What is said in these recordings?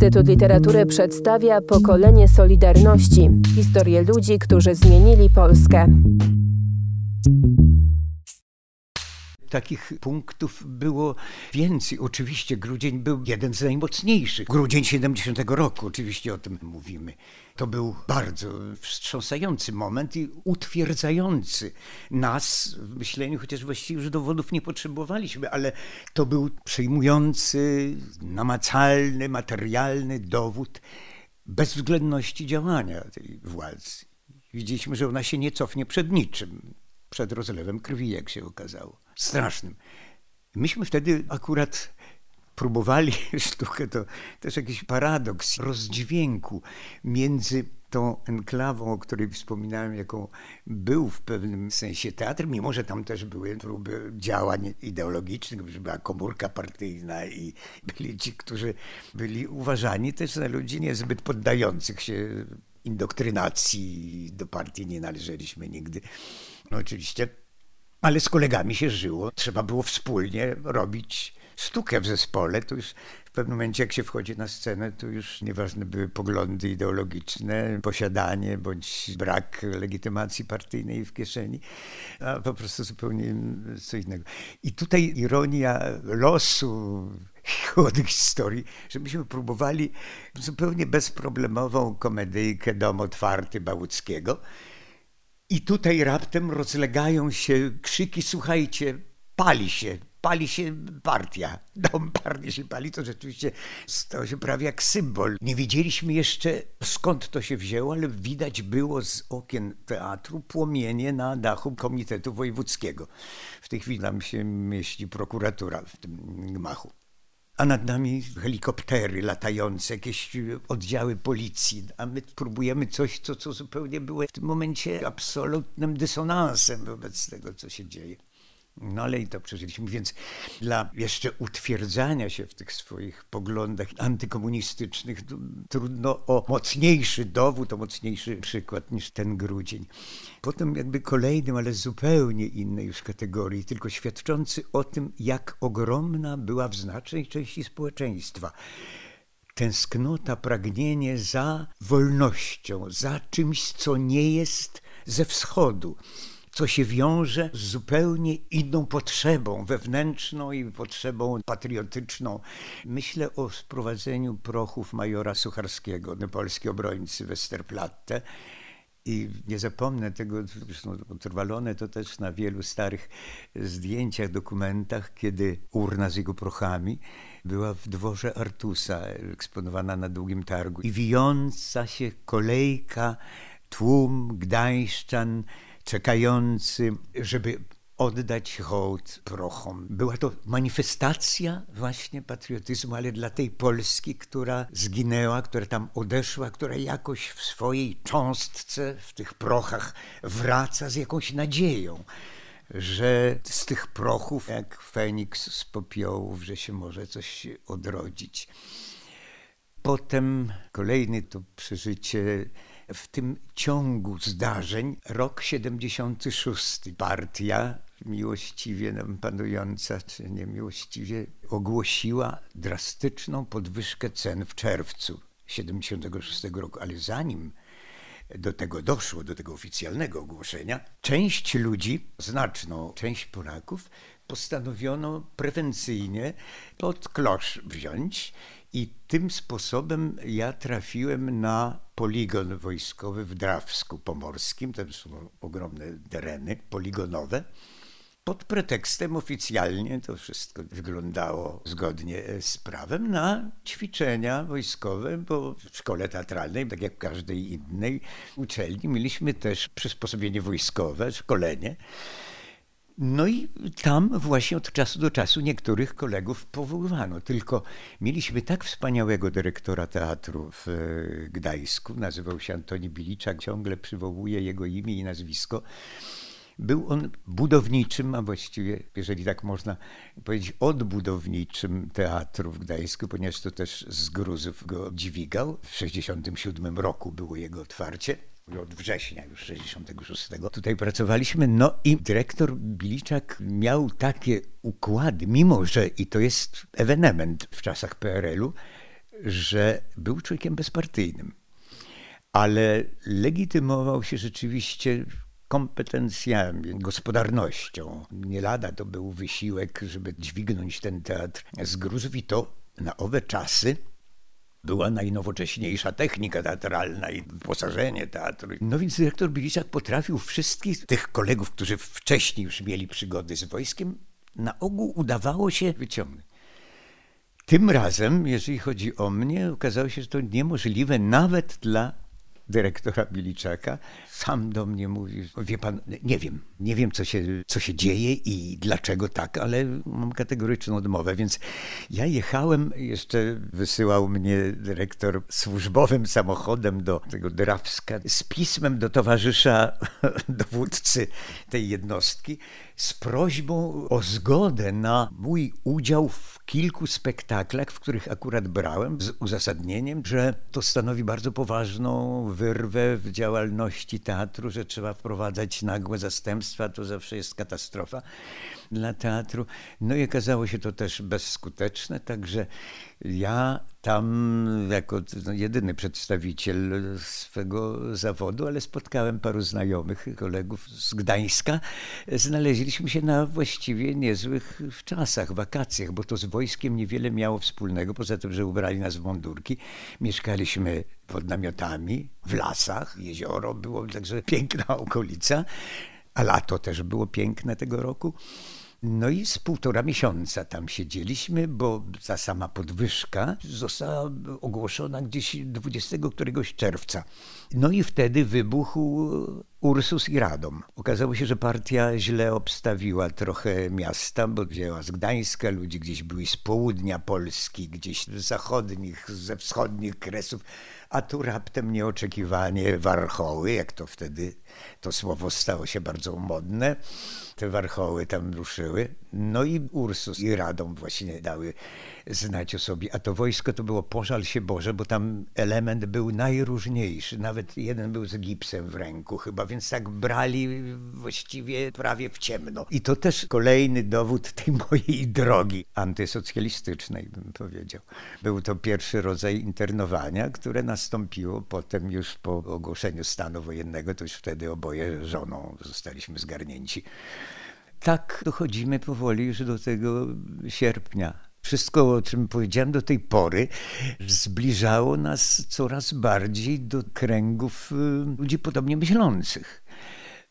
Instytut Literatury przedstawia pokolenie Solidarności historię ludzi, którzy zmienili Polskę. Takich punktów było więcej. Oczywiście grudzień był jeden z najmocniejszych. Grudzień 70 roku, oczywiście o tym mówimy. To był bardzo wstrząsający moment i utwierdzający nas w myśleniu, chociaż właściwie już dowodów nie potrzebowaliśmy, ale to był przejmujący, namacalny, materialny dowód bezwzględności działania tej władzy. Widzieliśmy, że ona się nie cofnie przed niczym, przed rozlewem krwi, jak się okazało. Strasznym. Myśmy wtedy akurat próbowali sztukę, to też jakiś paradoks rozdźwięku między tą enklawą, o której wspominałem, jaką był w pewnym sensie teatr, mimo że tam też były próby działań ideologicznych, była komórka partyjna i byli ci, którzy byli uważani też za ludzi niezbyt poddających się indoktrynacji. Do partii nie należeliśmy nigdy. No oczywiście ale z kolegami się żyło. Trzeba było wspólnie robić sztukę w zespole. To już w pewnym momencie, jak się wchodzi na scenę, to już nieważne były poglądy ideologiczne, posiadanie bądź brak legitymacji partyjnej w kieszeni, a po prostu zupełnie co innego. I tutaj ironia losu, chłodnych historii, że myśmy próbowali zupełnie bezproblemową komedyjkę Dom otwarty Bałuckiego, i tutaj raptem rozlegają się krzyki, słuchajcie, pali się, pali się partia. Dom partii się pali, to rzeczywiście stało się prawie jak symbol. Nie wiedzieliśmy jeszcze skąd to się wzięło, ale widać było z okien teatru płomienie na dachu Komitetu Wojewódzkiego. W tej chwili tam się mieści prokuratura w tym gmachu a nad nami helikoptery latające, jakieś oddziały policji, a my próbujemy coś, co, co zupełnie było w tym momencie absolutnym dysonansem wobec tego, co się dzieje. No ale i to przeżyliśmy, więc dla jeszcze utwierdzania się w tych swoich poglądach antykomunistycznych trudno o mocniejszy dowód, o mocniejszy przykład niż ten grudzień. Potem jakby kolejnym, ale zupełnie innej już kategorii, tylko świadczący o tym, jak ogromna była w znacznej części społeczeństwa tęsknota, pragnienie za wolnością, za czymś, co nie jest ze wschodu co się wiąże z zupełnie inną potrzebą wewnętrzną i potrzebą patriotyczną. Myślę o sprowadzeniu prochów majora Sucharskiego, polskiej obrońcy Westerplatte. I nie zapomnę tego, zresztą utrwalone to też na wielu starych zdjęciach, dokumentach, kiedy urna z jego prochami była w dworze Artusa, eksponowana na długim targu. I wijąca się kolejka, tłum gdańszczan, czekający, żeby oddać hołd prochom. Była to manifestacja właśnie patriotyzmu, ale dla tej Polski, która zginęła, która tam odeszła, która jakoś w swojej cząstce, w tych prochach wraca z jakąś nadzieją, że z tych prochów, jak Feniks z popiołów, że się może coś odrodzić. Potem kolejny to przeżycie w tym ciągu zdarzeń rok 76 partia miłościwie nam panująca, czy niemiłościwie, ogłosiła drastyczną podwyżkę cen w czerwcu 76 roku, ale zanim do tego doszło, do tego oficjalnego ogłoszenia, część ludzi, znaczną część Polaków, postanowiono prewencyjnie pod klosz wziąć i tym sposobem ja trafiłem na poligon wojskowy w Drawsku Pomorskim. To są ogromne tereny poligonowe. Pod pretekstem oficjalnie to wszystko wyglądało zgodnie z prawem na ćwiczenia wojskowe, bo w szkole teatralnej, tak jak w każdej innej uczelni, mieliśmy też przysposobienie wojskowe, szkolenie. No i tam właśnie od czasu do czasu niektórych kolegów powoływano. Tylko mieliśmy tak wspaniałego dyrektora teatru w e, Gdańsku, nazywał się Antoni Biliczak, ciągle przywołuje jego imię i nazwisko. Był on budowniczym, a właściwie, jeżeli tak można powiedzieć, odbudowniczym teatru w Gdańsku, ponieważ to też z Gruzów go dźwigał. W 1967 roku było jego otwarcie od września już 66. Tutaj pracowaliśmy, no i dyrektor Biliczak miał takie układy, mimo że i to jest ewenement w czasach PRL-u, że był człowiekiem bezpartyjnym, ale legitymował się rzeczywiście kompetencjami, gospodarnością. Nie lada to był wysiłek, żeby dźwignąć ten teatr z gruzów i to na owe czasy była najnowocześniejsza technika teatralna i wyposażenie teatru. No więc dyrektor Biliczak potrafił wszystkich tych kolegów, którzy wcześniej już mieli przygody z wojskiem, na ogół udawało się wyciągnąć. Tym razem, jeżeli chodzi o mnie, okazało się, że to niemożliwe nawet dla dyrektora Biliczaka. Sam do mnie mówi, wie pan, nie wiem, nie wiem co się, co się dzieje i dlaczego tak, ale mam kategoryczną odmowę, więc ja jechałem, jeszcze wysyłał mnie dyrektor służbowym samochodem do tego Drawska z pismem do towarzysza dowódcy tej jednostki z prośbą o zgodę na mój udział w kilku spektaklach, w których akurat brałem, z uzasadnieniem, że to stanowi bardzo poważną wyrwę w działalności teatru, że trzeba wprowadzać nagłe zastępstwa, to zawsze jest katastrofa dla teatru. No i okazało się to też bezskuteczne, także ja tam jako no, jedyny przedstawiciel swego zawodu, ale spotkałem paru znajomych, kolegów z Gdańska. Znaleźliśmy się na właściwie niezłych czasach, wakacjach, bo to z wojskiem niewiele miało wspólnego, poza tym, że ubrali nas w mundurki. Mieszkaliśmy pod namiotami, w lasach, jezioro było, także piękna okolica, a lato też było piękne tego roku. No i z półtora miesiąca tam siedzieliśmy, bo ta sama podwyżka została ogłoszona gdzieś 20 któregoś czerwca. No i wtedy wybuchł Ursus i Radom. Okazało się, że partia źle obstawiła trochę miasta, bo wzięła z Gdańska, ludzi gdzieś byli z południa Polski, gdzieś z zachodnich, ze wschodnich kresów, a tu raptem nieoczekiwanie warchoły, jak to wtedy to słowo stało się bardzo modne. Te warchoły tam ruszyły. No i Ursus i Radom właśnie dały znać o sobie. A to wojsko to było pożal się Boże, bo tam element był najróżniejszy. Nawet jeden był z gipsem w ręku chyba, więc tak brali właściwie prawie w ciemno. I to też kolejny dowód tej mojej drogi antysocjalistycznej, bym powiedział. Był to pierwszy rodzaj internowania, które nastąpiło potem już po ogłoszeniu stanu wojennego, to już wtedy oboje żoną zostaliśmy zgarnięci. Tak dochodzimy powoli już do tego sierpnia wszystko, o czym powiedziałem do tej pory, zbliżało nas coraz bardziej do kręgów y, ludzi podobnie myślących.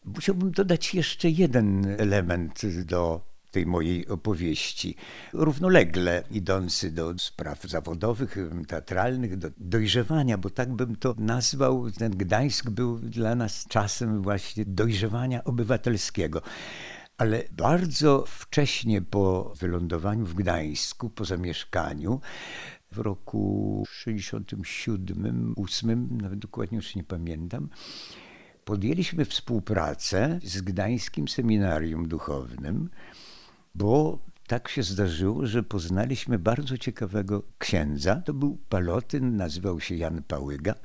Musiałbym dodać jeszcze jeden element do tej mojej opowieści. Równolegle idący do spraw zawodowych, teatralnych, do dojrzewania, bo tak bym to nazwał. Ten Gdańsk był dla nas czasem właśnie dojrzewania obywatelskiego. Ale bardzo wcześnie po wylądowaniu w Gdańsku, po zamieszkaniu, w roku 67, 8, nawet dokładnie już nie pamiętam, podjęliśmy współpracę z Gdańskim Seminarium Duchownym, bo tak się zdarzyło, że poznaliśmy bardzo ciekawego księdza. To był palotyn, nazywał się Jan Pałyga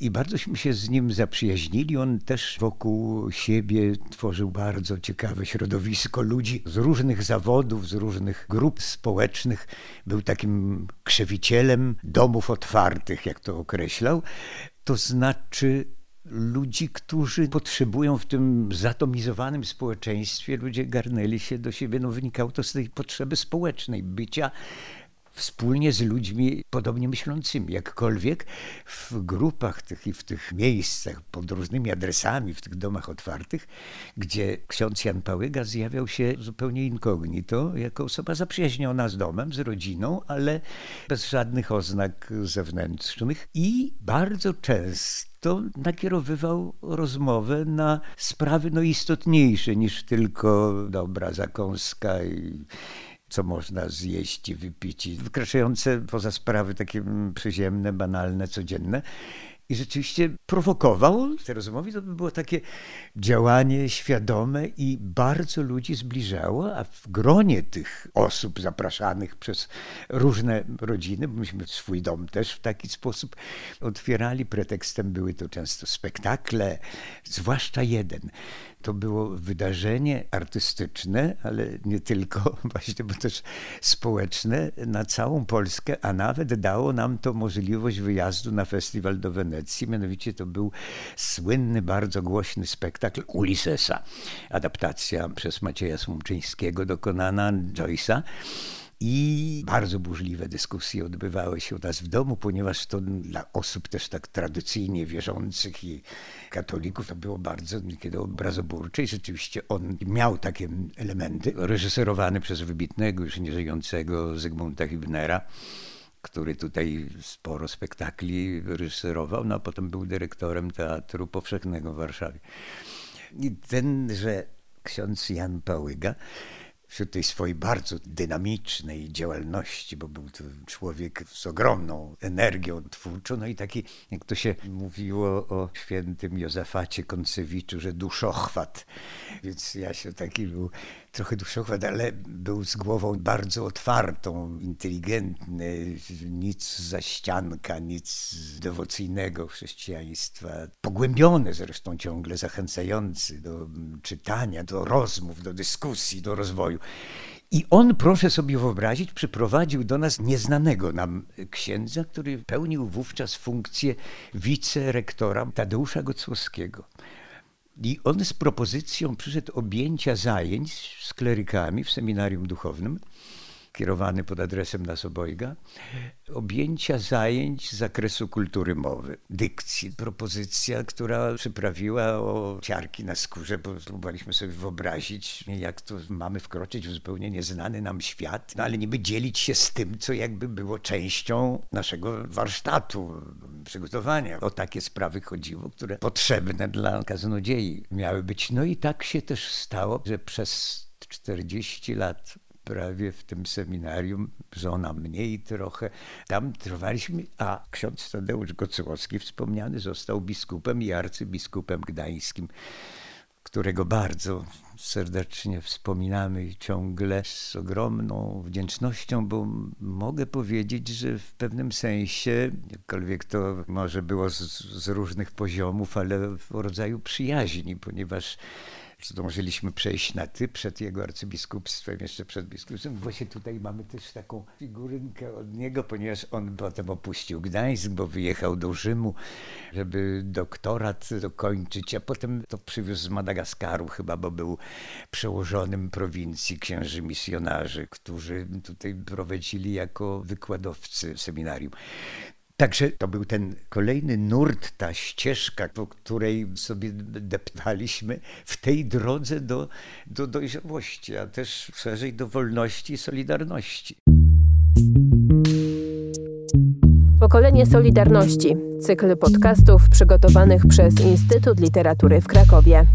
i bardzośmy się z nim zaprzyjaźnili. On też wokół siebie tworzył bardzo ciekawe środowisko ludzi z różnych zawodów, z różnych grup społecznych. Był takim krzewicielem domów otwartych, jak to określał. To znaczy ludzi, którzy potrzebują w tym zatomizowanym społeczeństwie, ludzie garnęli się do siebie, no wynikało to z tej potrzeby społecznej, bycia wspólnie z ludźmi podobnie myślącymi. Jakkolwiek w grupach tych i w tych miejscach pod różnymi adresami, w tych domach otwartych, gdzie ksiądz Jan Pałyga zjawiał się zupełnie incognito, jako osoba zaprzyjaźniona z domem, z rodziną, ale bez żadnych oznak zewnętrznych i bardzo często nakierowywał rozmowę na sprawy no, istotniejsze niż tylko dobra zakąska i co można zjeść i wypić, wykraczające poza sprawy takie przyziemne, banalne, codzienne. I rzeczywiście prowokował te rozmowy. To by było takie działanie świadome i bardzo ludzi zbliżało, a w gronie tych osób zapraszanych przez różne rodziny, bo myśmy swój dom też w taki sposób otwierali. Pretekstem były to często spektakle, zwłaszcza jeden To było wydarzenie artystyczne, ale nie tylko, właśnie, bo też społeczne na całą Polskę, a nawet dało nam to możliwość wyjazdu na festiwal do Wenecji. Mianowicie to był słynny, bardzo głośny spektakl Ulyssesa. Adaptacja przez Macieja Słomczyńskiego dokonana Joyce'a. I bardzo burzliwe dyskusje odbywały się u nas w domu, ponieważ to dla osób też tak tradycyjnie wierzących i katolików to było bardzo niekiedy obrazoburcze i rzeczywiście on miał takie elementy, reżyserowany przez wybitnego, już nieżyjącego Zygmunta Hibnera który tutaj sporo spektakli reżyserował, no a potem był dyrektorem Teatru Powszechnego w Warszawie. I tenże ksiądz Jan Pałyga wśród tej swojej bardzo dynamicznej działalności, bo był to człowiek z ogromną energią twórczą, no i taki, jak to się mówiło o świętym Józefacie Koncewiczu, że duszochwat. Więc ja się taki był trochę duszochwat, ale był z głową bardzo otwartą, inteligentny, nic za ścianka, nic dewocyjnego chrześcijaństwa. Pogłębiony zresztą ciągle, zachęcający do czytania, do rozmów, do dyskusji, do rozwoju. I on, proszę sobie wyobrazić, przyprowadził do nas nieznanego nam księdza, który pełnił wówczas funkcję wicerektora Tadeusza Gocłowskiego. I on z propozycją przyszedł objęcia zajęć z klerykami w seminarium duchownym kierowany pod adresem nas obojga, objęcia zajęć z zakresu kultury mowy, dykcji. Propozycja, która przyprawiła o ciarki na skórze, bo próbowaliśmy sobie wyobrazić, jak to mamy wkroczyć w zupełnie nieznany nam świat, no ale niby dzielić się z tym, co jakby było częścią naszego warsztatu, przygotowania. O takie sprawy chodziło, które potrzebne dla kaznodziei miały być. No i tak się też stało, że przez 40 lat prawie w tym seminarium, żona mniej trochę. Tam trwaliśmy, a ksiądz Tadeusz Gocłowski wspomniany został biskupem i arcybiskupem gdańskim, którego bardzo serdecznie wspominamy i ciągle z ogromną wdzięcznością, bo mogę powiedzieć, że w pewnym sensie, jakkolwiek to może było z, z różnych poziomów, ale w rodzaju przyjaźni, ponieważ zdążyliśmy przejść na ty przed jego arcybiskupstwem, jeszcze przed biskupstwem. Właśnie tutaj mamy też taką figurynkę od niego, ponieważ on potem opuścił Gdańsk, bo wyjechał do Rzymu, żeby doktorat dokończyć, a potem to przywiózł z Madagaskaru chyba, bo był przełożonym prowincji księży misjonarzy, którzy tutaj prowadzili jako wykładowcy seminarium. Także to był ten kolejny nurt, ta ścieżka, po której sobie deptaliśmy w tej drodze do, do dojrzałości, a też szerzej do wolności i solidarności. Pokolenie Solidarności. Cykl podcastów przygotowanych przez Instytut Literatury w Krakowie.